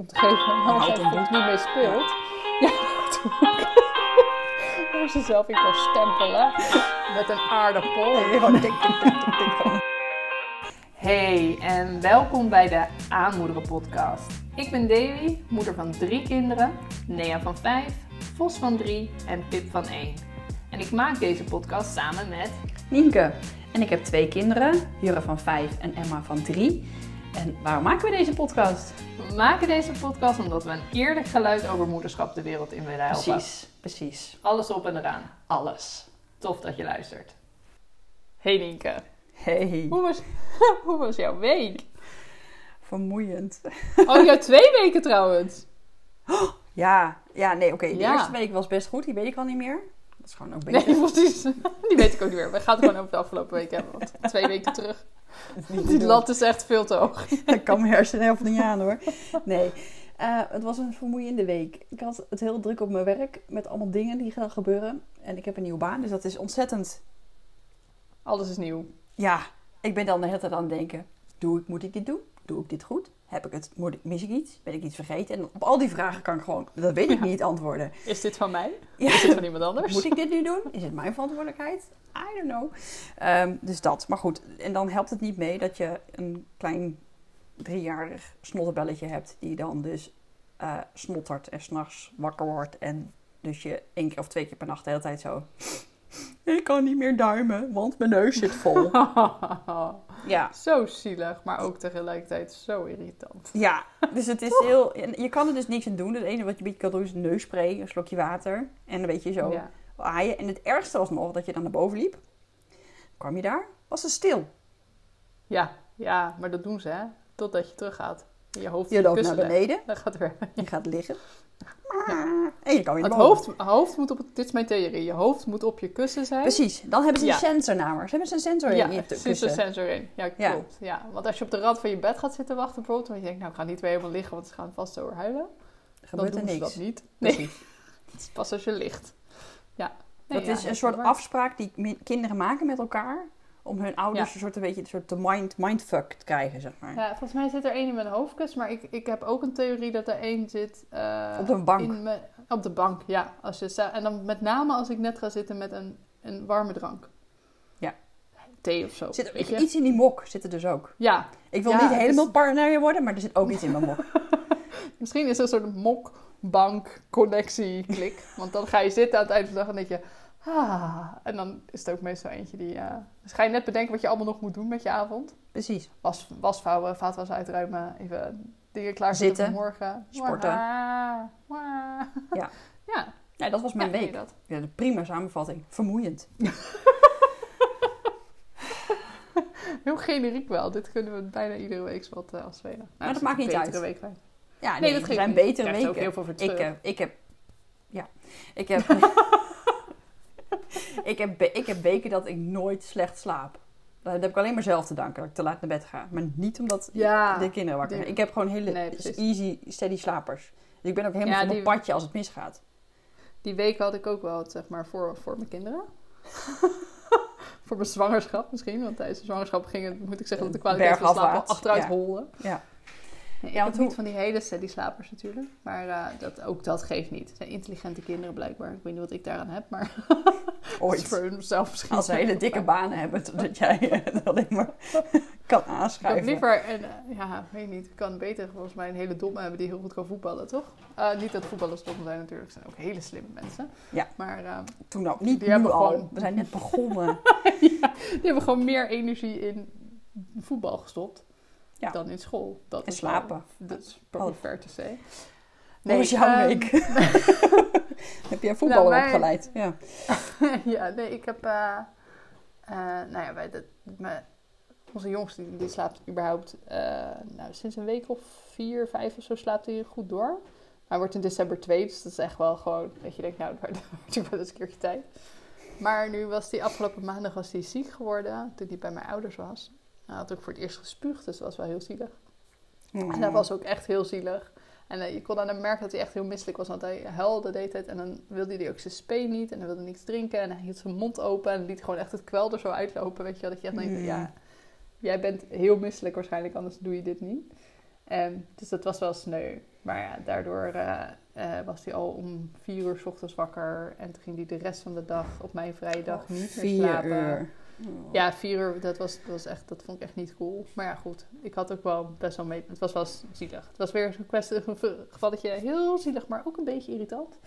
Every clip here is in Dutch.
om te geven waar Houd zij hem voelt niet mee speelt. Ja, waar ze zelf in kan stempelen met een aardappel. Hey en welkom bij de Aanmoederen podcast. Ik ben Davy, moeder van drie kinderen, Nea van vijf, Vos van drie en Pip van één. En ik maak deze podcast samen met Nienke. En ik heb twee kinderen, Jurre van vijf en Emma van drie. En waarom maken we deze podcast? We maken deze podcast omdat we een eerlijk geluid over moederschap de wereld in willen helpen. Precies, precies. Alles op en eraan. Alles. Tof dat je luistert. Hey Nienke, Hey, hoe was, hoe was jouw week? vermoeiend. Oh, jouw twee weken trouwens. Ja, ja nee, oké. De Ja. eerste week was best goed, die weet ik al niet meer. Dat is gewoon ook beter. Nee, precies. Die weet ik ook niet meer. We gaan het gewoon over de afgelopen week hebben. Want twee weken terug. Die lat is echt veel te hoog. Ik kan mijn hersenen helft niet aan hoor. Nee, Eh, het was een vermoeiende week. Ik had het heel druk op mijn werk met allemaal dingen die gaan gebeuren. En ik heb een nieuwe baan, dus dat is ontzettend... Alles is nieuw. Ja, ik ben dan de hele tijd aan het denken. Doe ik, moet ik dit doen? Doe ik dit goed? Heb ik het, mis ik iets? Ben ik iets vergeten? En op al die vragen kan ik gewoon, dat weet ik Ja. niet, antwoorden. Is dit van mij? Ja. Is dit van iemand anders? Moet ik dit nu doen? Is het mijn verantwoordelijkheid? I don't know. Ehm, dus dat. Maar goed, en dan helpt het niet mee dat je een klein driejarig snottenbelletje hebt... die dan dus eh, snottert en s'nachts wakker wordt... en dus je één keer of twee keer per nacht de hele tijd zo... Ik kan niet meer duimen, want mijn neus zit vol. Ja, zo zielig, maar ook tegelijkertijd zo irritant. ja. dus het is heel... Je kan er dus niks aan doen. Het enige wat je een beetje kan doen is neusspray, een slokje water... en een beetje zo Ja. aaien. En het ergste was nog dat je dan naar boven liep. Kwam je daar, was het stil. Ja, ja, maar dat doen ze, hè? Totdat je teruggaat. Je hoofd Je loopt naar beneden, Dan gaat het weer. je gaat liggen. En je kan weer Het boven. hoofd, hoofd moet op het, dit is mijn theorie. Je hoofd moet op je kussen zijn. Precies, dan hebben ze een Ja. sensor. Ze hebben ze een sensor Ja, in je er kussen. een sensor in. Ja, Ja. klopt. Ja. Want als je op de rand van je bed gaat zitten wachten bijvoorbeeld, want je denkt, nou ik ga niet weer helemaal liggen, want ze gaan vast zo huilen. Gebeurt dan er doen niks. ze dat niet. Nee, Precies. het is pas als je ligt. Ja. Nee, dat ja, is een soort waar. afspraak die kinderen maken met elkaar. Om hun ouders Ja. een soort, een beetje, een soort de mind, mindfuck te krijgen, zeg maar. Ja, volgens mij zit er één in mijn hoofdkus, maar ik, ik heb ook een theorie dat er één zit... eh, Op de bank. In mijn, op de bank, ja. Als je, en dan met name als ik net ga zitten met een, een warme drank. Ja. Thee of zo. Zit er weet je? iets in die mok, zit er dus ook. Ja, Ik wil Ja, niet helemaal is- partner worden, maar er zit ook iets in mijn mok. Misschien is er een soort mok-bank-connectie-klik. Want dan ga je zitten aan het eind van de dag en denk je... Ah, en dan is het ook meestal eentje die... eh, dus ga je net bedenken wat je allemaal nog moet doen met je avond. Precies. Was, wasvouwen, vaatwas uitruimen, even dingen klaarzetten voor morgen. sporten. Ja. Ja, Ja, dat was mijn ja, week. dat. Ja, de prima samenvatting. Vermoeiend. Heel generiek wel. Dit kunnen we bijna iedere week wat uh, afspelen. Nou, dat maakt niet betere uit. Week. Ja, Nee, nee, dat er zijn betere er ook weken. heel veel ik, ik heb... Ja. Ik heb... ik, heb ik heb weken dat ik nooit slecht slaap. Dat heb ik alleen maar zelf te danken, dat ik te laat naar bed ga. Maar niet omdat Ja, de kinderen wakker zijn. Ik heb gewoon hele Nee, easy, steady slapers. Dus ik ben ook helemaal Ja, van mijn padje als het misgaat. Die week had ik ook wel, zeg maar, voor, voor mijn kinderen. voor mijn zwangerschap misschien. Want tijdens de zwangerschap ging het, moet ik zeggen, dat de kwaliteit van slaap Bergafwaarts, achteruit ja. holde. Ja. Nee, Ja, ik want hoe- niet van die hele steady slapers natuurlijk. Maar eh, dat, ook dat geeft niet. Het zijn intelligente kinderen blijkbaar. Ik weet niet wat ik daaraan heb, maar dat voor Ooit. misschien. Als ze hele dikke banen hebben, zodat jij eh, alleen maar kan Ik heb aanschuiven. liever, een, eh, ja, weet niet, ik kan beter volgens mij een hele domme hebben die heel goed kan voetballen, toch? Niet dat voetballers dom zijn natuurlijk, zijn ook hele slimme mensen. Ja. Maar Toen ook niet Die hebben al. gewoon- We zijn net begonnen. die hebben gewoon meer energie in voetbal gestopt Ja. dan in school. Dat En is slapen. wel- Dat is probably fair to say. Hoe was jouw ehm, week? heb jij voetballen Nou, opgeleid? Ja. ja, nee, ik heb... eh, eh, nou ja, wij, dat, mijn- onze jongste die, die slaapt überhaupt... eh, nou, sinds een week of vier, vijf of zo slaapt hij goed door. Hij wordt in december twee, dus dat is echt wel gewoon... Dat je denkt, nou, het wordt wordt wel eens een keertje tijd. Maar nu was hij afgelopen maandag was hij ziek geworden, toen hij bij mijn ouders was. Hij had ook voor het eerst gespuugd, dus dat was wel heel zielig. Mm. En dat was ook echt heel zielig. En eh, je kon aan hem merken dat hij echt heel misselijk was. Want hij huilde de hele tijd. En dan wilde hij ook zijn spee niet. En hij wilde niets drinken. En hij hield zijn mond open. En liet gewoon echt het kwel er zo uitlopen. Weet je wel. Dat je echt denkt, Mm. ja, jij bent heel misselijk waarschijnlijk. Anders doe je dit niet. En, dus dat was wel sneu. Maar ja, daardoor eh, eh, was hij al om vier uur 's ochtends wakker. En toen ging hij de rest van de dag op mijn vrije dag niet meer slapen. uur. Ja, vier uur, dat, was, dat, was echt, dat vond ik echt niet cool. Maar ja, goed. Ik had ook wel best wel mee... Het was wel zielig. Het was weer zo'n gevalletje heel zielig, maar ook een beetje irritant.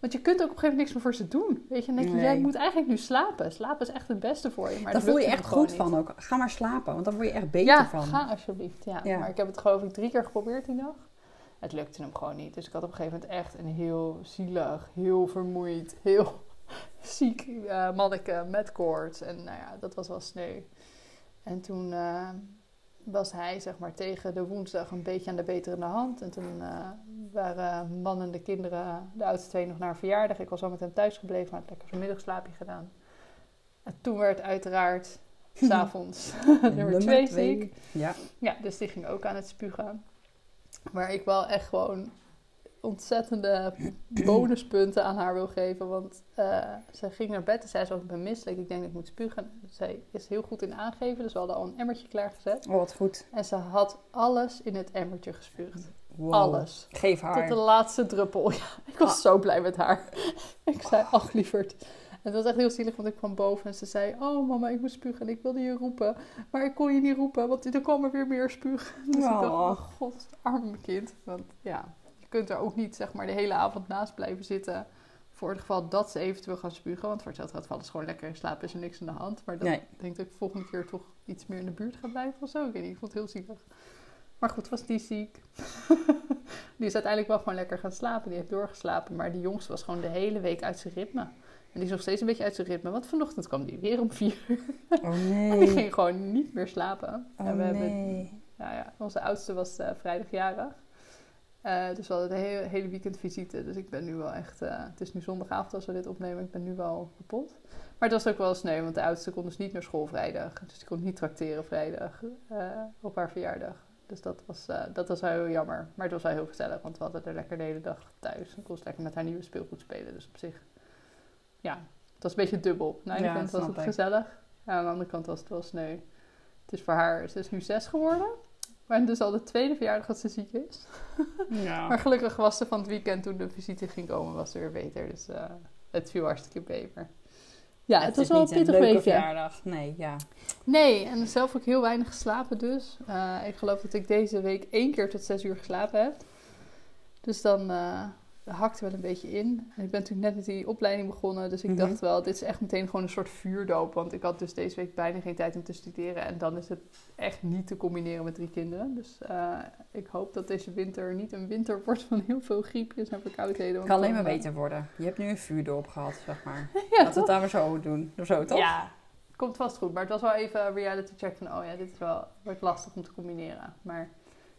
Want je kunt ook op een gegeven moment niks meer voor ze doen. Weet je, dan denk je, Nee. jij moet eigenlijk nu slapen. Slapen is echt het beste voor je. Maar Daar dat voel je echt goed niet. van ook. Ga maar slapen, want dan word je echt beter Ja, van. ga alsjeblieft. Ja. Ja. Maar ik heb het geloof ik drie keer geprobeerd die dag. Het lukte hem gewoon niet. Dus ik had op een gegeven moment echt een heel zielig, heel vermoeid, heel ziek eh manneke met koorts. En nou ja, dat was wel sneu. En toen eh, was hij zeg maar tegen de woensdag een beetje aan de beterende hand. En toen eh, waren man en de kinderen, de oudste twee, nog naar een verjaardag. Ik was al met hem thuis gebleven, maar had lekker zo'n middagslaapje gedaan. En toen werd uiteraard s'avonds nummer twee ziek. Ja. Ja, dus die ging ook aan het spugen. Maar ik wel echt gewoon ontzettende bonuspunten aan haar wil geven. Want eh, ze ging naar bed en zei ze ik ben misselijk, ik denk dat ik moet spugen. Zij is heel goed in aangeven, dus we hadden al een emmertje klaargezet. Oh, wat goed. En ze had alles in het emmertje gespuugd. Wow. Alles. Geef Tot haar. de laatste druppel. Ja, ik was Ah. zo blij met haar. ik zei, ach lieverd. En dat was echt heel zielig, want ik kwam boven en ze zei... Oh mama, ik moet spugen en ik wilde je roepen. Maar ik kon je niet roepen, want er kwam er weer meer spuug. Dus ik dacht, Oh. god, arme kind. Want ja, kunt er ook niet zeg maar de hele avond naast blijven zitten... voor het geval dat ze eventueel gaan spugen. Want voor hetzelfde gaat vallen ze gewoon lekker in slaap, is er niks aan de hand. Maar dan Nee. denk ik dat ik volgende keer toch iets meer in de buurt ga blijven of zo. Ik weet niet, ik vond het heel zielig. Maar goed, was die ziek. die is uiteindelijk wel gewoon lekker gaan slapen. Die heeft doorgeslapen. Maar die jongste was gewoon de hele week uit zijn ritme. En die is nog steeds een beetje uit zijn ritme. Want vanochtend kwam die weer om vier uur. Oh En die nee. ging gewoon niet meer slapen. Oh en we hebben, nee. nou ja, onze oudste was eh vrijdagjarig. Eh, dus we hadden een hele, hele weekend visite. Dus ik ben nu wel echt... eh, het is nu zondagavond als we dit opnemen. Ik ben nu wel kapot. Maar het was ook wel sneu. Want de oudste kon dus niet naar school vrijdag. Dus die kon niet trakteren vrijdag eh, op haar verjaardag. Dus dat was, dat was wel heel jammer. Maar het was wel heel gezellig. Want we hadden er lekker de hele dag thuis. En kon ze lekker met haar nieuwe speelgoed spelen. Dus op zich... Ja, het was een beetje dubbel. Aan de ene Ja, kant was het ik. gezellig. En aan de andere kant was het wel sneu. Het is voor haar... Ze is nu zes geworden. Maar dus al de tweede verjaardag dat ze ziek is. Ja. Maar gelukkig was ze van het weekend toen de visite ging komen, was ze weer beter. Dus eh, het viel hartstikke beter. Ja, het, was is wel een pittig weekje. verjaardag. Nee, ja. Nee, en zelf ook heel weinig geslapen dus. Eh, ik geloof dat ik deze week één keer tot zes uur geslapen heb. Dus dan eh hakt wel een beetje in. En ik ben natuurlijk net met die opleiding begonnen. Dus ik Mhm. dacht wel, dit is echt meteen gewoon een soort vuurdoop. Want ik had dus deze week bijna geen tijd om te studeren. En dan is het echt niet te combineren met drie kinderen. Dus eh, ik hoop dat deze winter niet een winter wordt van heel veel griepjes en verkoudheden. Het kan alleen maar eh, beter worden. Je hebt nu een vuurdorp gehad, zeg maar. Ja, Laten we het daar maar zo doen. Of zo, toch? Ja, komt vast goed. Maar het was wel even een reality check van, oh ja, dit is wel, wordt lastig om te combineren. Maar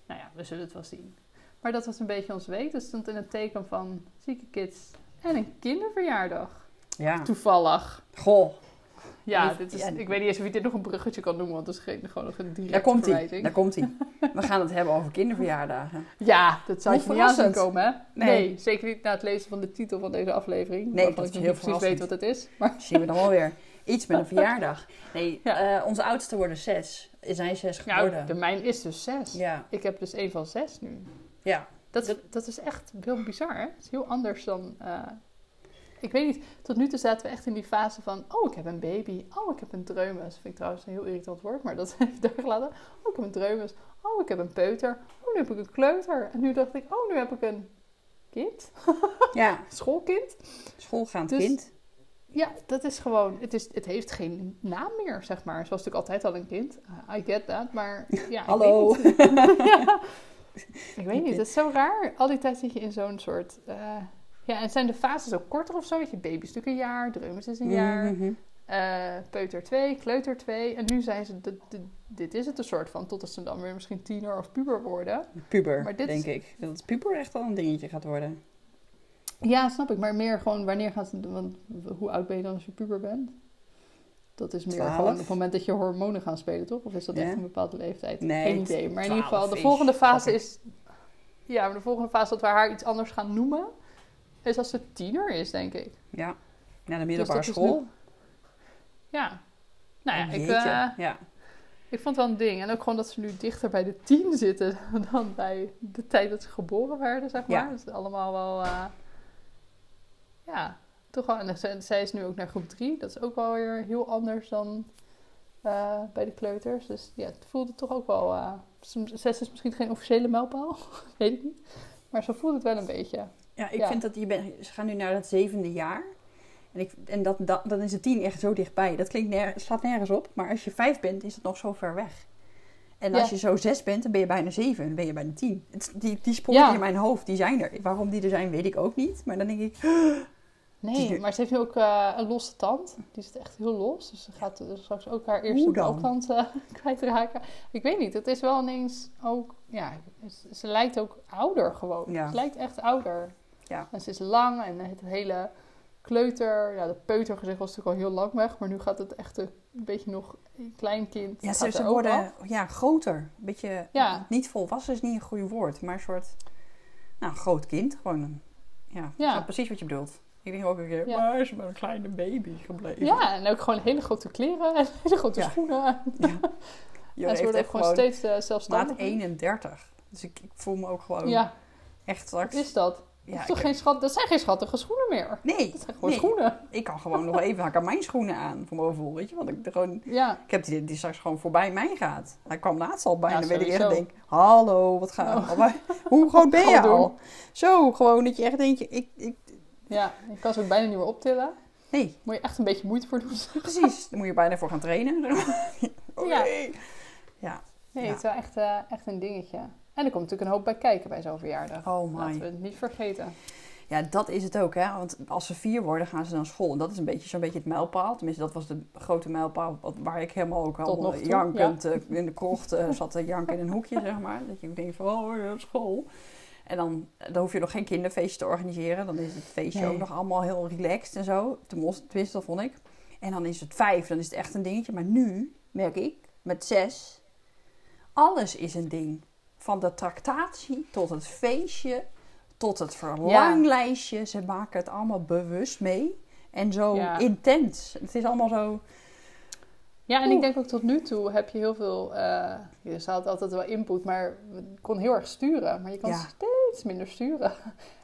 nou ja, we zullen het wel zien. Maar dat was een beetje onze week. Dus stond in het teken van zieke kids en een kinderverjaardag. Ja. Toevallig. Goh, Ja, Die- dit is, ja. ik weet niet eens of je dit nog een bruggetje kan noemen, want dat is geen, gewoon nog een directe daar komt hij. verwijzing. Daar komt hij. We gaan het hebben over kinderverjaardagen. Ja, dat zou je niet aan zien komen, hè? Nee. Nee. zeker niet na het lezen van de titel van deze aflevering. Nee, dat ik niet precies weet wat het is. Maar Zien we dan wel weer. Iets met een verjaardag. Nee, Ja. eh, onze oudste worden zes. Hij zes ja, geworden? de mijn is dus zes. Ja. Ik heb dus een van zes nu. Ja. Dat, dat is echt heel bizar, hè? Het is heel anders dan... eh, ik weet niet, tot nu toe zaten we echt in die fase van... Oh, ik heb een baby. Oh, ik heb een dreumes. Dat vind ik trouwens een heel irritant woord, maar dat heeft daar gelaten. Oh, ik heb een dreumes. Oh, ik heb een peuter. Oh, nu heb ik een kleuter. En nu dacht ik, oh, nu heb ik een kind. Ja. Schoolkind. Schoolgaand Dus- kind. Ja, dat is gewoon... Het, is, het heeft geen naam meer, zeg maar. Zoals natuurlijk altijd al een kind. Uh, I get that, maar... Ja, ik Hallo. ja. Ik weet niet, het is zo raar. Al die tijd zit je in zo'n soort... eh, ja, en zijn de fases ook korter of zo? Weet je, baby is een jaar, dreumes is een jaar, Mhm. eh, peuter 2, kleuter 2. En nu zijn ze, dit, is het een soort van, totdat ze dan weer misschien tiener of puber worden. Puber, Maar dit denk is- ik. Dat puber echt wel een dingetje gaat worden. Ja, snap ik. Maar meer gewoon, wanneer gaat het... Want hoe oud ben je dan als je puber bent? Dat is meer Twaalf. gewoon op het moment dat je hormonen gaan spelen, toch? Of is dat Ja. echt een bepaalde leeftijd? Nee, Geen idee. Maar in ieder geval, de volgende fase is... Ja, maar de volgende fase dat we haar iets anders gaan noemen... is als ze tiener is, denk ik. Ja. Naar de middelbare Dus is school. Ja. Nou ja, ik... Eh, ja. Ik vond het wel een ding. En ook gewoon dat ze nu dichter bij de tien zitten dan bij de tijd dat ze geboren werden, zeg maar. Ja. Dat is allemaal wel, eh, ja, toch wel. En zij- is nu ook naar groep drie. Dat is ook wel weer heel anders dan eh, bij de kleuters. Dus ja, het voelde toch ook wel... eh, soms- zes is misschien geen officiële mijlpaal, weet ik niet. Maar zo voelt het wel een beetje. Ja, ik Ja. vind dat je bent, ze gaan nu naar het zevende jaar. En, ik, en dat, dat, dan is de tien echt zo dichtbij. Dat klinkt ner, slaat nergens op. Maar als je vijf bent, is het nog zo ver weg. En als Ja. je zo zes bent, dan ben je bijna zeven. Dan ben je bijna tien. Het, die, die sprongen Ja. in mijn hoofd, die zijn er. Waarom die er zijn, weet ik ook niet. Maar dan denk ik, Nee, nu- maar ze heeft nu ook eh, een losse tand. Die zit echt heel los. Dus ze gaat dus straks ook haar eerste balkant eh, kwijtraken. Ik weet niet, het is wel ineens ook... Ja, ze, ze lijkt ook ouder gewoon. Ja. Ze lijkt echt ouder. Ja. En ze is lang en het hele kleuter... Ja, de peutergezicht was natuurlijk al heel lang weg. Maar nu gaat het echt een beetje nog een klein kind. ja, ze, worden af. ja, groter. Een beetje, Ja. niet volwassen is niet een goed woord. Maar een soort, nou, groot kind. Gewoon een, ja, Ja. precies wat je bedoelt. Ik denk ook een keer, Ja. maar is een kleine baby gebleven. Ja, en ook gewoon hele grote kleren en hele grote Ja. schoenen. Je en ze worden ook gewoon steeds eh, maat zelfstandiger. 31. Dus ik, ik voel me ook gewoon Ja, echt straks... wat is dat? ja, dat, is toch heb- geen schat, dat zijn geen schattige schoenen meer. Nee, Dat zijn gewoon nee. schoenen. ik kan gewoon nog even hakken mijn schoenen aan voor mijn gevoel, weet je. Want ik, gewoon, Ja. ik heb die die straks gewoon voorbij mij gaat. Hij kwam laatst al bijna, Ja, weet ik echt, denk, hallo, wat gaat Oh. Hoe groot ben je Gewoon doen. al? Zo, gewoon dat je echt denkt, ik, ik, ja, je kan ze ook bijna niet meer optillen. nee, Moet je echt een beetje moeite voor doen. precies. Daar moet je bijna voor gaan trainen. Oh, Ja. nee. Ja, Nee, het is wel echt, eh, echt een dingetje. En er komt natuurlijk een hoop bij kijken bij zo'n verjaardag. oh Laten we my. het niet vergeten. Ja, dat is het ook, hè. Want als ze vier worden, gaan ze naar school. En dat is een beetje zo'n beetje het mijlpaal. Tenminste, dat was de grote mijlpaal waar ik helemaal ook al jankend eh, in de krocht eh, zat te janken in een hoekje, zeg maar. Dat je denkt van, oh, school. En dan, dan hoef je nog geen kinderfeestje te organiseren. Dan is het feestje Nee. ook nog allemaal heel relaxed en zo. Tenminste, dat vond ik. En dan is het vijf, dan is het echt een dingetje. Maar nu, merk ik, met zes, alles is een ding. Van de tractatie tot het feestje, tot het verlanglijstje. Ze maken het allemaal bewust mee. En zo Ja. intens. Het is allemaal zo... Ja, en Oeh. ik denk ook tot nu toe heb je heel veel... eh je had altijd wel input, maar kon heel erg sturen. Maar je kan Ja. steeds minder sturen.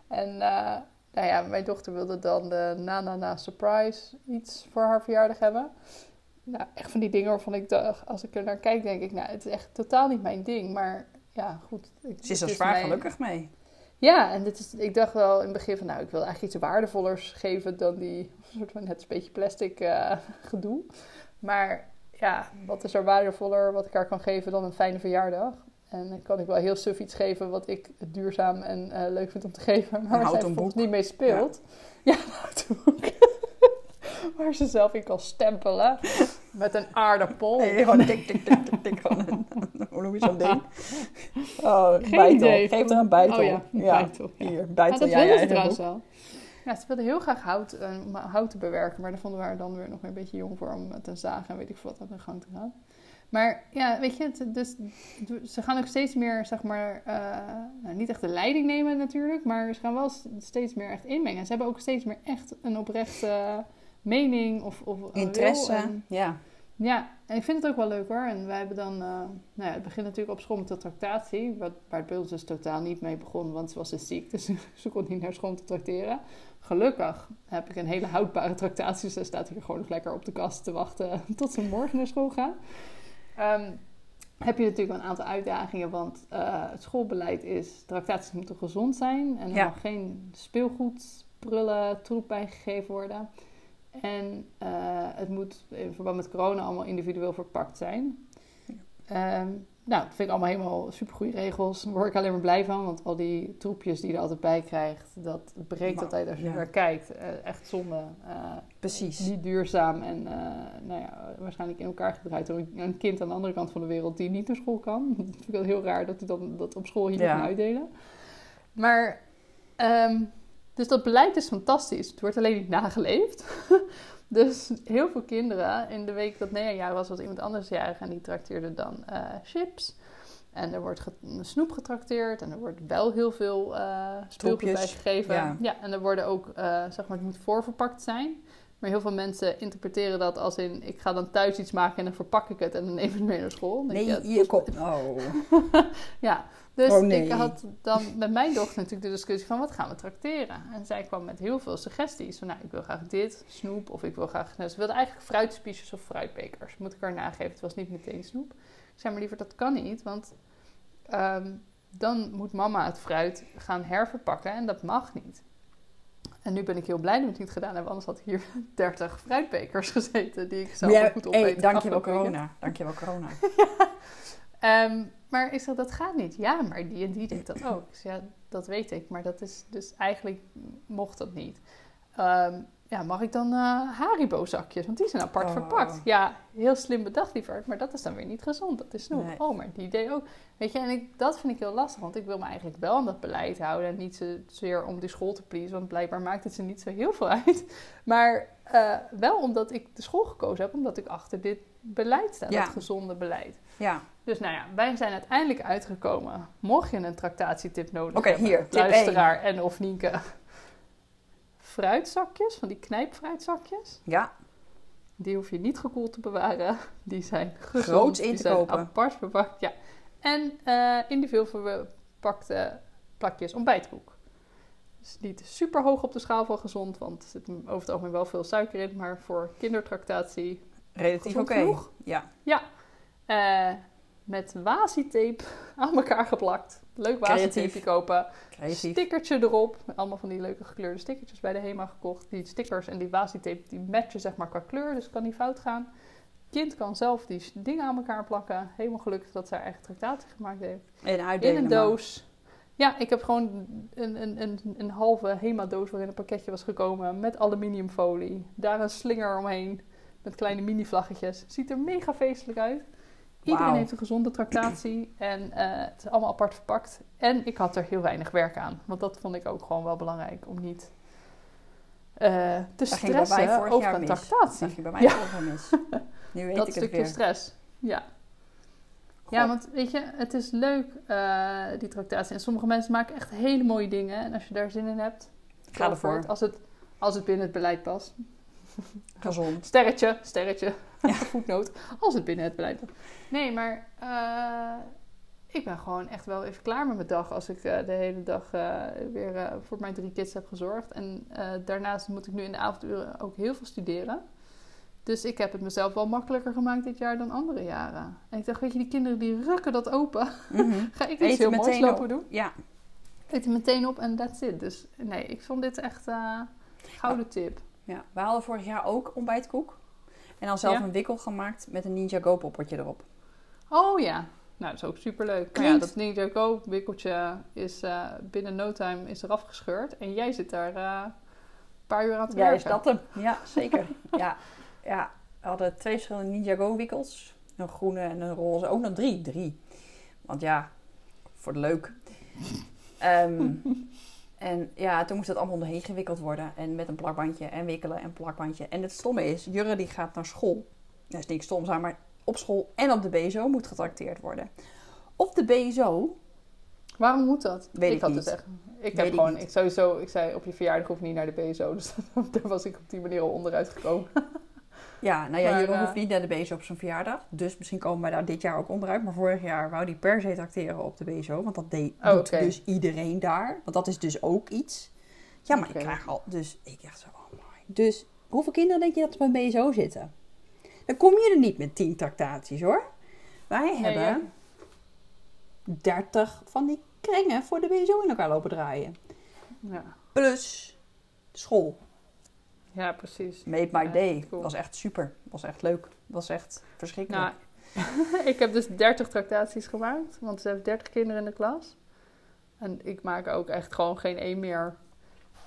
En eh, nou ja, mijn dochter wilde dan de na-na-na surprise iets voor haar verjaardag hebben. Nou, echt van die dingen waarvan ik dacht, als ik er naar kijk, denk ik, nou, het is echt totaal niet mijn ding. Maar ja, goed. ik- Ze is er het zwaar mijn- gelukkig mee. Ja, en dit is, ik dacht wel in het begin van, nou, ik wil eigenlijk iets waardevollers geven dan die soort van een beetje plastic eh, gedoe. Maar ja, wat is er waardevoller wat ik haar kan geven dan een fijne verjaardag? En dan kan ik wel heel suf iets geven wat ik duurzaam en eh, leuk vind om te geven, maar waar zij boek. niet mee speelt. Ja, boek. waar ze zelf in kan stempelen met een aardappel. Nee, gewoon tik, tik, tik, tik, tik. Gewoon een, hoe noem je zo'n ding? Oh, Geen bijtel. idee. Geef er een bijtel. Oh ja, een bijtel, ja. Hier, Ja, bijtel dat wilden ze trouwens wel. Ja, ze wilden heel graag hout, eh, om hout te bewerken, maar daar vonden we haar dan weer nog een beetje jong voor om een zaag en weet ik veel wat aan de gang te gaan. Maar ja, weet je, het, dus, ze gaan ook steeds meer, zeg maar, eh, nou, niet echt de leiding nemen natuurlijk, maar ze gaan wel steeds meer echt inmengen. Ze hebben ook steeds meer echt een oprechte mening of, of Interesse. en- Ja. ja, en ik vind het ook wel leuk hoor. En wij hebben dan, eh, nou ja, het begint natuurlijk op school met de tractatie. Wat, waar het bij ons dus totaal niet mee begon, want ze was dus ziek. Dus ze kon niet naar school om te tracteren. Gelukkig heb ik een hele houdbare tractatie. Dus zij staat hier gewoon nog lekker op de kast te wachten tot ze morgen naar school gaat. Ehm, heb je natuurlijk wel een aantal uitdagingen, want eh, het schoolbeleid is, tractaties moeten gezond zijn. En er Ja. mag geen speelgoed, prullen, troep bijgegeven worden. En eh, het moet in verband met corona allemaal individueel verpakt zijn. Ehm, nou, dat vind ik allemaal helemaal supergoeie regels. Daar word ik alleen maar blij van, want al die troepjes die je er altijd bij krijgt, dat breekt Maar, altijd als je ja. naar kijkt. Eh, echt zonde. Eh, Precies. Niet duurzaam en nou ja, waarschijnlijk in elkaar gedraaid door een, kind aan de andere kant van de wereld die niet naar school kan. Dat vind ik wel heel raar dat hij dan dat op school hier Ja. niet uitdelen. Maar, ehm, dus dat beleid is fantastisch. Het wordt alleen niet nageleefd. dus heel veel kinderen, in de week dat Nea jarig was, was iemand anders jarig en die trakteerde dan eh, chips. En er wordt snoep getrakteerd en er wordt wel heel veel eh speelgoed bij gegeven. ja. Ja. en er worden ook, eh, zeg maar, het moet voorverpakt zijn. Maar heel veel mensen interpreteren dat als in... ik ga dan thuis iets maken en dan verpak ik het... en dan neem ik het mee naar school. Nee, je, komt... Oh. Ja, dus Oh, nee. ik had dan met mijn dochter natuurlijk de discussie van... wat gaan we trakteren? En zij kwam met heel veel suggesties. Van, nou, ik wil graag dit, snoep... of ik wil graag... Nou, ze wilde eigenlijk fruitspiesjes of fruitbekers. Moet ik haar nageven. Het was niet meteen snoep. Ik zei, maar liever, dat kan niet. Want ehm, dan moet mama het fruit gaan herverpakken... en dat mag niet. En nu ben ik heel blij dat ik het niet gedaan heb. Anders had hier 30 fruitbekers gezeten... die ik zelf Ja, goed opeten. hey, dankjewel corona. Dankjewel corona. Ehm, maar ik zeg, dat gaat niet. Ja, maar die en die deed dat ook. Ik zeg, ja, dat weet ik. Maar dat is dus eigenlijk mocht dat niet. Ehm, ja, mag ik dan eh Haribo-zakjes? Want die zijn apart Oh. verpakt. Ja, heel slim bedacht, lieverd. Maar dat is dan weer niet gezond. Dat is snoep. Nee. Oh, maar die deed ook. Weet je, en ik, dat vind ik heel lastig. Want ik wil me eigenlijk wel aan dat beleid houden. En niet zozeer om die school te pleasen. Want blijkbaar maakt het ze niet zo heel veel uit. Maar eh, wel omdat ik de school gekozen heb. Omdat ik achter dit beleid sta. Ja. Dat gezonde beleid. Ja, Dus nou ja, wij zijn uiteindelijk uitgekomen. Mocht je een tractatietip nodig Oké, hebben, hier, tip luisteraar en of Nienke. Fruitzakjes, van die knijpfruitzakjes. ja. Die hoef je niet gekoeld te bewaren. Die zijn gezond. Groots in die te zijn kopen. apart verpakt. Ja. En eh individueel verpakte plakjes ontbijtkoek. Dus niet super hoog op de schaal van gezond, want er zit over het algemeen wel veel suiker in. Maar voor kindertractatie Relatief oké. genoeg? Ja. eh, met washi-tape aan elkaar geplakt. Leuk Creatief. kopen. Creatief. Stickertje erop. Allemaal van die leuke gekleurde stickertjes bij de HEMA gekocht. Die stickers en die washi-tape die matchen zeg maar qua kleur. Dus kan niet fout gaan. Kind kan zelf die dingen aan elkaar plakken. Helemaal gelukkig dat zij eigen tractatie gemaakt heeft. En In een doos. Ja, ik heb gewoon een, een, een, een halve HEMA-doos waarin een pakketje was gekomen met aluminiumfolie. Daar een slinger omheen met kleine mini-vlaggetjes. Ziet er mega feestelijk uit. Iedereen heeft een gezonde tractatie en eh, het is allemaal apart verpakt. En ik had er heel weinig werk aan, want dat vond ik ook gewoon wel belangrijk om niet eh, te Dat ging bij mij stressen over een tractatie. Dat ging bij mij Ja. mis. Nu weet dat ik het stukje weer. stress. Ja. Ja, want weet je, het is leuk, eh, die tractatie. En sommige mensen maken echt hele mooie dingen. En als je daar zin in hebt, Ga ervoor. Als het, als het binnen het beleid past. Gezond. Sterretje, sterretje, voetnoot. Als het binnen het beleid past. Nee, maar eh, ik ben gewoon echt wel even klaar met mijn dag. Als ik eh, de hele dag eh, weer voor mijn drie kids heb gezorgd. En daarnaast moet ik nu in de avonduren ook heel veel studeren. Dus ik heb het mezelf wel makkelijker gemaakt dit jaar dan andere jaren. En ik dacht, weet je, die kinderen die rukken dat open. Mhm. Ga ik iets heel moois lopen op. doen? Ja. Eet er meteen op en that's it. Dus nee, ik vond dit echt gouden tip. Ja. We hadden vorig jaar ook ontbijtkoek. En dan zelf Ja. een wikkel gemaakt met een Ninja Go poppertje erop. Oh ja, nou dat is ook superleuk. Maar ja, Klinkt- dat Ninja Go wikkeltje is eh, binnen no time is eraf gescheurd. En jij zit daar eh, een paar uur aan te Ja, is werken. dat hem? Ja, zeker. ja. ja, we hadden twee verschillende Ninja Go wikkels. Een groene en een roze. Ook nog drie. Drie. Want ja, voor de leuk. Ehm, en ja, toen moest het allemaal onderheen gewikkeld worden. En met een plakbandje en wikkelen en plakbandje. En het stomme is, Jurre die gaat naar school. Dat is niet stom zijn, maar op school en op de BSO moet getrakteerd worden. Op de BSO, Waarom moet dat? Weet ik had niet. dus echt. Ik Weet heb ik gewoon, ik sowieso, ik zei op je verjaardag hoef je niet naar de BSO. Dus daar was ik op die manier al onderuit gekomen. Ja, nou ja, Maar, Jurre eh, hoeft niet naar de BSO op zijn verjaardag. Dus misschien komen wij daar dit jaar ook onderuit. Maar vorig jaar wou die per se tracteren op de BSO. Want dat deed, Oh, dus iedereen daar. Want dat is dus ook iets. Ja, maar ik krijg al... Dus ik echt zo, oh my. Dus hoeveel kinderen denk je dat er bij een BSO zitten? Dan kom je er niet met tien tractaties hoor. Wij Nee, hebben ja. 30 van die kringen voor de BSO in elkaar lopen draaien. Ja, Plus school. Ja precies. Made my Ja, day. cool. Was echt super. Was echt leuk. Was echt verschrikkelijk. Nou, ik heb dus 30 tractaties gemaakt, want ze heeft 30 kinderen in de klas. En ik maak ook echt gewoon geen één meer.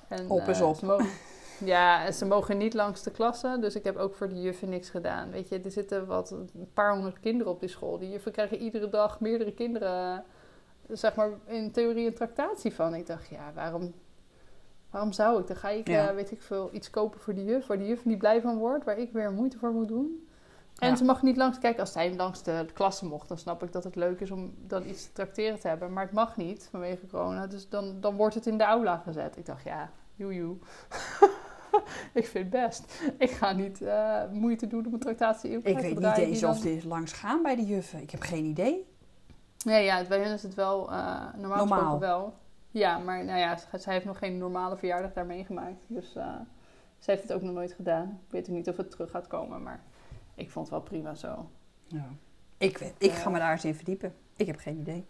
En, Op is eh, op. mogen- ja, en ze mogen niet langs de klassen, dus ik heb ook voor de juffen niks gedaan. Weet je, er zitten wat een paar honderd kinderen op die school. Die juffen krijgen iedere dag meerdere kinderen, zeg maar, in theorie een tractatie van. Ik dacht, ja, waarom, waarom zou ik? Dan ga ik, Ja. eh, weet ik veel, iets kopen voor de juf, waar de juf niet blij van wordt, waar ik weer moeite voor moet doen. En Ja. ze mag niet langs, kijk, als zij langs de klasse mocht, dan snap ik dat het leuk is om dan iets te tracteren te hebben. Maar het mag niet vanwege corona, dus dan, dan wordt het in de aula gezet. Ik dacht, ja, joe ik vind het best. Ik ga niet eh, moeite doen om een tractatie in Ik te weet niet die eens dan- of dit langs gaan bij de juffen. Ik heb geen idee. Nee, ja, bij hen is het wel eh, normaal, Normaal. gesproken wel. Ja, maar nou ja, ze- zij heeft nog geen normale verjaardag daar meegemaakt. Dus eh, ze heeft het ook nog nooit gedaan. Ik weet ook niet of het terug gaat komen, maar ik vond het wel prima zo. Ja. Ik, weet, ik ga me daar eens in verdiepen. Ik heb geen idee.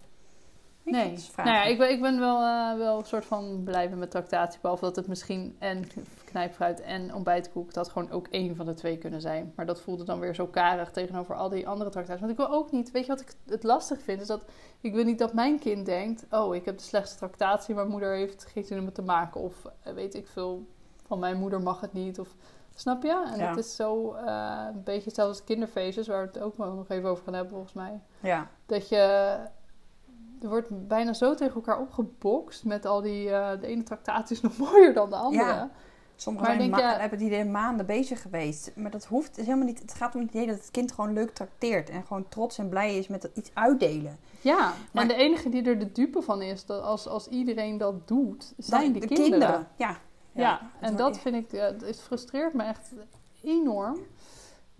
Nee, nou ja, ik ben, ik ben wel, eh, wel een soort van blijven met tractatie. Behalve dat het misschien en knijpfruit en ontbijtkoek, dat gewoon ook één van de twee kunnen zijn. Maar dat voelde dan weer zo karig tegenover al die andere tractaties. Want ik wil ook niet, weet je wat ik het lastig vind? Is dat ik wil niet dat mijn kind denkt, oh ik heb de slechtste tractatie, mijn moeder heeft geen zin om het te maken. Of eh, weet ik veel, van mijn moeder mag het niet. Of, snap je? En Ja. het is zo eh, een beetje hetzelfde als kinderfeestjes, waar we het ook wel nog even over gaan hebben volgens mij. Ja, Dat je. Er wordt bijna zo tegen elkaar opgebokst met al die. eh, de ene tractatie is nog mooier dan de andere. Ja. sommigen Maar zijn denk ma- je- hebben die idee maanden bezig geweest. Maar dat hoeft is helemaal niet. Het gaat om het idee dat het kind gewoon leuk trakteert. En gewoon trots en blij is met iets uitdelen. Ja, Maar- en de enige die er de dupe van is, dat als, als iedereen dat doet, zijn de, kinderen. Ja. Ja, het en dat vind ik, ja, het frustreert me echt enorm.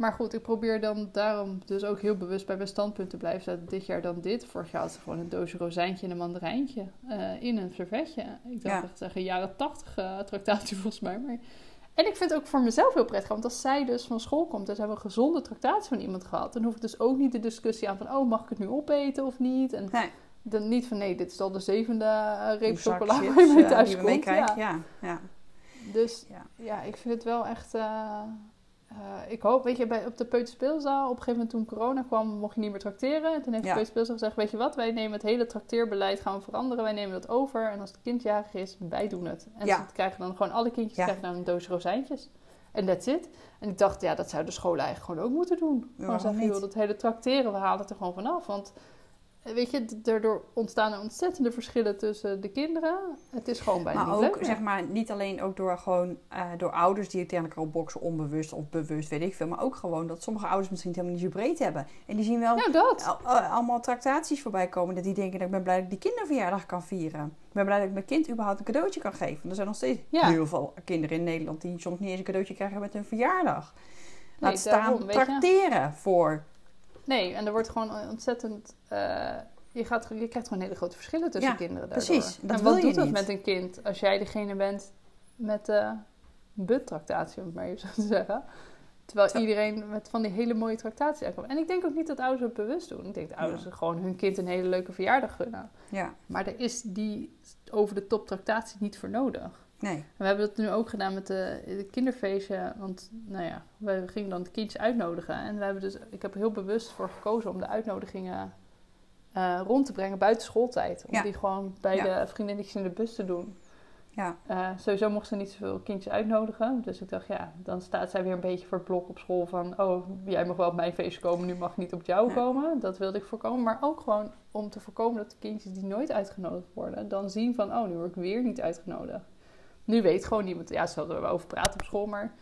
Maar goed, ik probeer dan daarom dus ook heel bewust bij mijn standpunt te blijven zetten. Dit jaar dan dit. Vorig jaar had ze gewoon een doosje rozijntje en een mandarijntje eh, in een servetje. Ik dacht Ja. echt zeggen jaren tachtig eh, tractatie volgens mij. Maar... En ik vind het ook voor mezelf heel prettig. Want als zij dus van school komt en ze hebben een gezonde tractatie van iemand gehad. Dan hoef ik dus ook niet de discussie aan van, oh mag ik het nu opeten of niet? En Nee. dan niet van, nee, dit is al de zevende eh, reep chocola waar je mee thuis komt. Ja. Ja. Ja. Dus Ja. ja. ik vind het wel echt. Eh, ik hoop, weet je, bij, op de peuterspeelzaal, op een gegeven moment toen corona kwam, mocht je niet meer trakteren. En toen heeft Ja. de peuterspeelzaal gezegd: Weet je wat, wij nemen het hele trakteerbeleid gaan we veranderen. Wij nemen dat over. En als het kind jarig is, wij doen het. En Ja. ze krijgen dan gewoon alle kindjes Ja. krijgen dan een doos rozijntjes. En that's it. En ik dacht, ja, dat zou de scholen eigenlijk gewoon ook moeten doen. Gewoon zeggen, joh, dat hele trakteren, we halen het er gewoon vanaf. Want weet je, daardoor ontstaan er ontzettende verschillen tussen de kinderen. Het is gewoon bijna Maar niet ook, leuk zeg maar, niet alleen ook door, gewoon, eh, door ouders die het tegen elkaar boksen, onbewust of bewust, weet ik veel. Maar ook gewoon dat sommige ouders misschien het helemaal niet zo breed hebben. En die zien wel Nou, dat. al- al- allemaal tractaties voorbij komen. Dat die denken, dat ik ben blij dat ik die kinderverjaardag kan vieren. Ik ben blij dat ik mijn kind überhaupt een cadeautje kan geven. Want er zijn nog steeds Ja. heel veel kinderen in Nederland die soms niet eens een cadeautje krijgen met hun verjaardag. Nee, Laat staan daarom, tracteren voor. Nee, en er wordt gewoon ontzettend. eh, je, gaat, je krijgt gewoon hele grote verschillen tussen Ja, kinderen. Daardoor. precies. Dat en wil wat je doet dat niet. met een kind als jij degene bent met de buttractatie, om het maar even zo te zeggen? Terwijl Zo. iedereen met van die hele mooie tractatie aankomt. En ik denk ook niet dat ouders het bewust doen. Ik denk dat ouders gewoon hun kind een hele leuke verjaardag gunnen. Ja, Maar er is die over de top tractatie niet voor nodig. Nee. En we hebben dat nu ook gedaan met de, de kinderfeestje. Want nou ja, we gingen dan de kindjes uitnodigen. En we hebben dus, ik heb er heel bewust voor gekozen om de uitnodigingen eh, rond te brengen buiten schooltijd. Om Ja. die gewoon bij Ja. de vriendinnetjes in de bus te doen. Ja, Eh, sowieso mochten ze niet zoveel kindjes uitnodigen. Dus ik dacht, ja, dan staat zij weer een beetje voor het blok op school van... oh, jij mag wel op mijn feestje komen, nu mag ik niet op jou Ja. komen. Dat wilde ik voorkomen. Maar ook gewoon om te voorkomen dat de kindjes die nooit uitgenodigd worden... dan zien van, oh, nu word ik weer niet uitgenodigd. Nu weet gewoon niemand, ja, ze hadden er wel over praten op school, maar...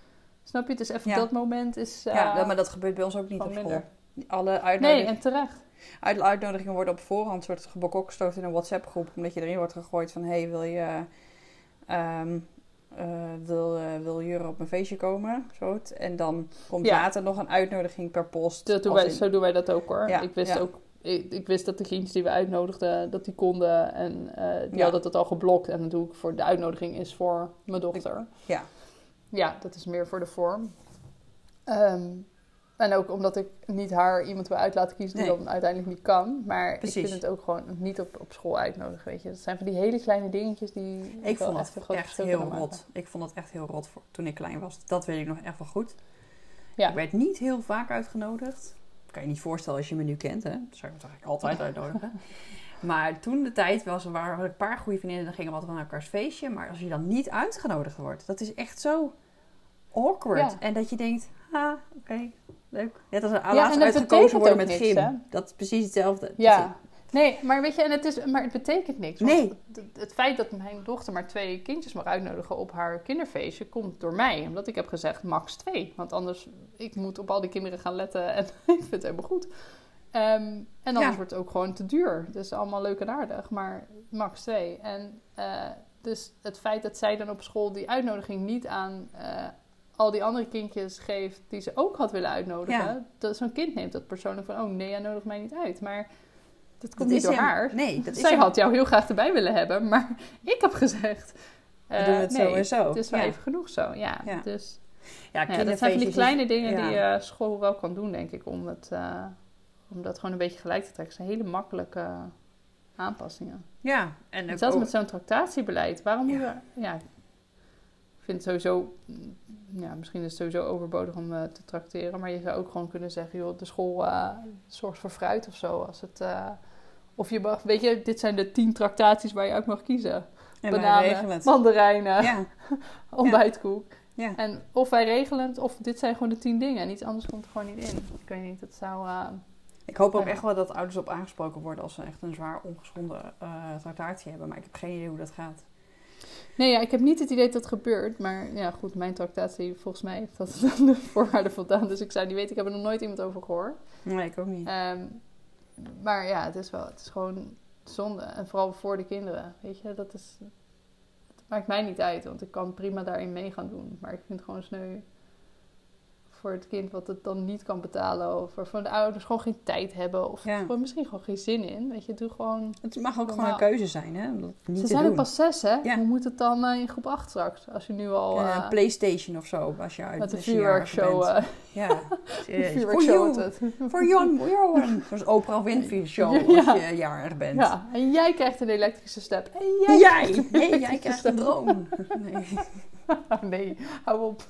Snap je, het is even Ja. dat moment is... eh, ja, maar dat gebeurt bij ons ook niet op school. Alle Nee, uitnodigingen, en terecht. uit, uitnodigingen worden op voorhand soort gebokokstoot in een WhatsApp-groep. Omdat je erin wordt gegooid van... hey, wil je... ehm, eh, wil, eh, wil Jure op mijn feestje komen? Zo. En dan komt Ja. later nog een uitnodiging per post. Dat doen als wij, in- zo doen wij dat ook hoor. Ja, ik wist ja. ook, ik, ik wist dat de kindjes die we uitnodigden, dat die konden. En eh, die Ja. hadden het al geblokt. En dat ik voor de uitnodiging is voor mijn dochter. Ja. Ja, dat is meer voor de vorm. Ehm, en ook omdat ik niet haar iemand wil uit laten kiezen die Nee. dan uiteindelijk niet kan. Maar ik vind het ook gewoon niet op, op school uitnodigen, weet je. Dat zijn van die hele kleine dingetjes die Ik vond het echt heel maken. rot. Ik vond het echt heel rot voor, toen ik klein was. Dat weet ik nog echt wel goed. Ja. Ik werd niet heel vaak uitgenodigd. Kan je niet voorstellen als je me nu kent, hè? Zou ik het eigenlijk altijd uitnodigen. Maar toen de tijd was, waren een paar goede vriendinnen, dan gingen we altijd naar elkaars feestje. Maar als je dan niet uitgenodigd wordt, dat is echt zo awkward. Ja. En dat je denkt, ah, oké, leuk. Net als en laatst het uitgekozen worden met niks, gym. hè? Dat is precies hetzelfde. Ja, nee, maar weet je, en het, is, maar het betekent niks. Nee. Het, het feit dat mijn dochter maar twee kindjes mag uitnodigen op haar kinderfeestje komt door mij. Omdat ik heb gezegd max twee. Want anders, ik moet op al die kinderen gaan letten en ik vind het helemaal goed. Ehm, en anders Ja. wordt het ook gewoon te duur. Het is allemaal leuk en aardig, maar max twee. En eh, dus het feit dat zij dan op school die uitnodiging niet aan eh, al die andere kindjes geeft die ze ook had willen uitnodigen. Ja. Dat zo'n kind neemt dat persoonlijk van, oh nee, jij nodigt mij niet uit. Maar dat komt Dat niet door hem- haar. Nee, dat is Zij hem- had jou heel graag erbij willen hebben, maar ik heb gezegd. We eh, doen het nee, zo en zo. Het is wel Ja. even genoeg zo, ja. Ja. Dus Ja, ja, dat zijn van die kleine dingen die eh, school wel kan doen, denk ik, om, het, eh, om dat gewoon een beetje gelijk te trekken. Het zijn hele makkelijke aanpassingen. Ja, en ook- Zelfs ook- met zo'n tractatierbeleid. Waarom Ja. we... Ja, ik vind het sowieso... mm, Ja, misschien is het sowieso overbodig om te tracteren. Maar je zou ook gewoon kunnen zeggen... joh, de school zorgt voor fruit of zo. Als het, of je mag... Weet je, dit zijn de tien tractaties waar je uit mag kiezen. en Bananen, mandarijnen, Ja, ontbijtkoek. ja. En of wij regelen het, of dit zijn gewoon de tien dingen. En iets anders komt er gewoon niet in. Ik weet niet, dat zou... eh, Ik hoop ook Ja. echt wel dat ouders op aangesproken worden als ze echt een zwaar ongeschonden eh tractatie hebben. Maar ik heb geen idee hoe dat gaat. Nee, ja, ik heb niet het idee dat het gebeurt. Maar ja, goed, mijn tractatie, volgens mij heeft dat de voorwaarden voldaan. Dus ik zou niet weten, ik heb er nog nooit iemand over gehoord. Nee, ik ook niet. Ehm, maar ja, het is wel, het is gewoon zonde. En vooral voor de kinderen, weet je. Dat is, het maakt mij niet uit, want ik kan prima daarin mee gaan doen. Maar ik vind het gewoon sneu voor het kind wat het dan niet kan betalen. Of waarvan de ouders gewoon geen tijd hebben. Of Ja. gewoon misschien gewoon geen zin in. Weet je, doe gewoon... Het mag ook gewoon een keuze zijn, hè? Om niet Ze zijn doen. ook pas zes, hè? Ja. Hoe moet het dan eh, in groep 8 straks? Als je nu al... Ja, eh, een Playstation of zo, als je uit met jarig vuurwerkshow. eh Ja, voor jou. Voor voor Johan. Zoals Oprah Winfrey show als je jarig bent. Ja, en jij krijgt een elektrische step. En jij... Jij! Nee, jij krijgt een droom. Nee. nee, hou op.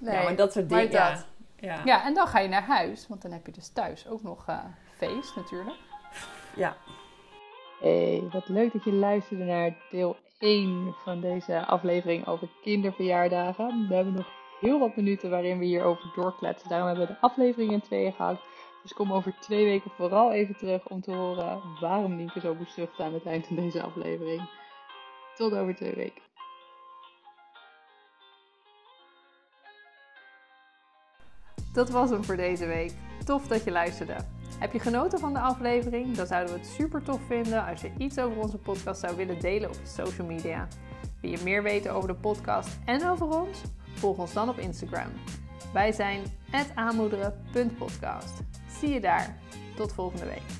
nee, ja, maar dat soort dingen. Ja. dat. Ja. Ja, en dan ga je naar huis. Want dan heb je dus thuis ook nog eh, feest natuurlijk. Ja. Hey, wat leuk dat je luisterde naar deel 1 van deze aflevering over kinderverjaardagen. We hebben nog heel wat minuten waarin we hierover doorkletsen. Daarom hebben we de aflevering in tweeën gehakt. Dus kom over twee weken vooral even terug om te horen waarom Nienke zo moest zuchten aan het eind van deze aflevering. Tot over twee weken. Dat was hem voor deze week. Tof dat je luisterde. Heb je genoten van de aflevering? Dan zouden we het super tof vinden als je iets over onze podcast zou willen delen op je social media. Wil je meer weten over de podcast en over ons? Volg ons dan op Instagram. Wij zijn aanmoederen.podcast. Zie je daar. Tot volgende week.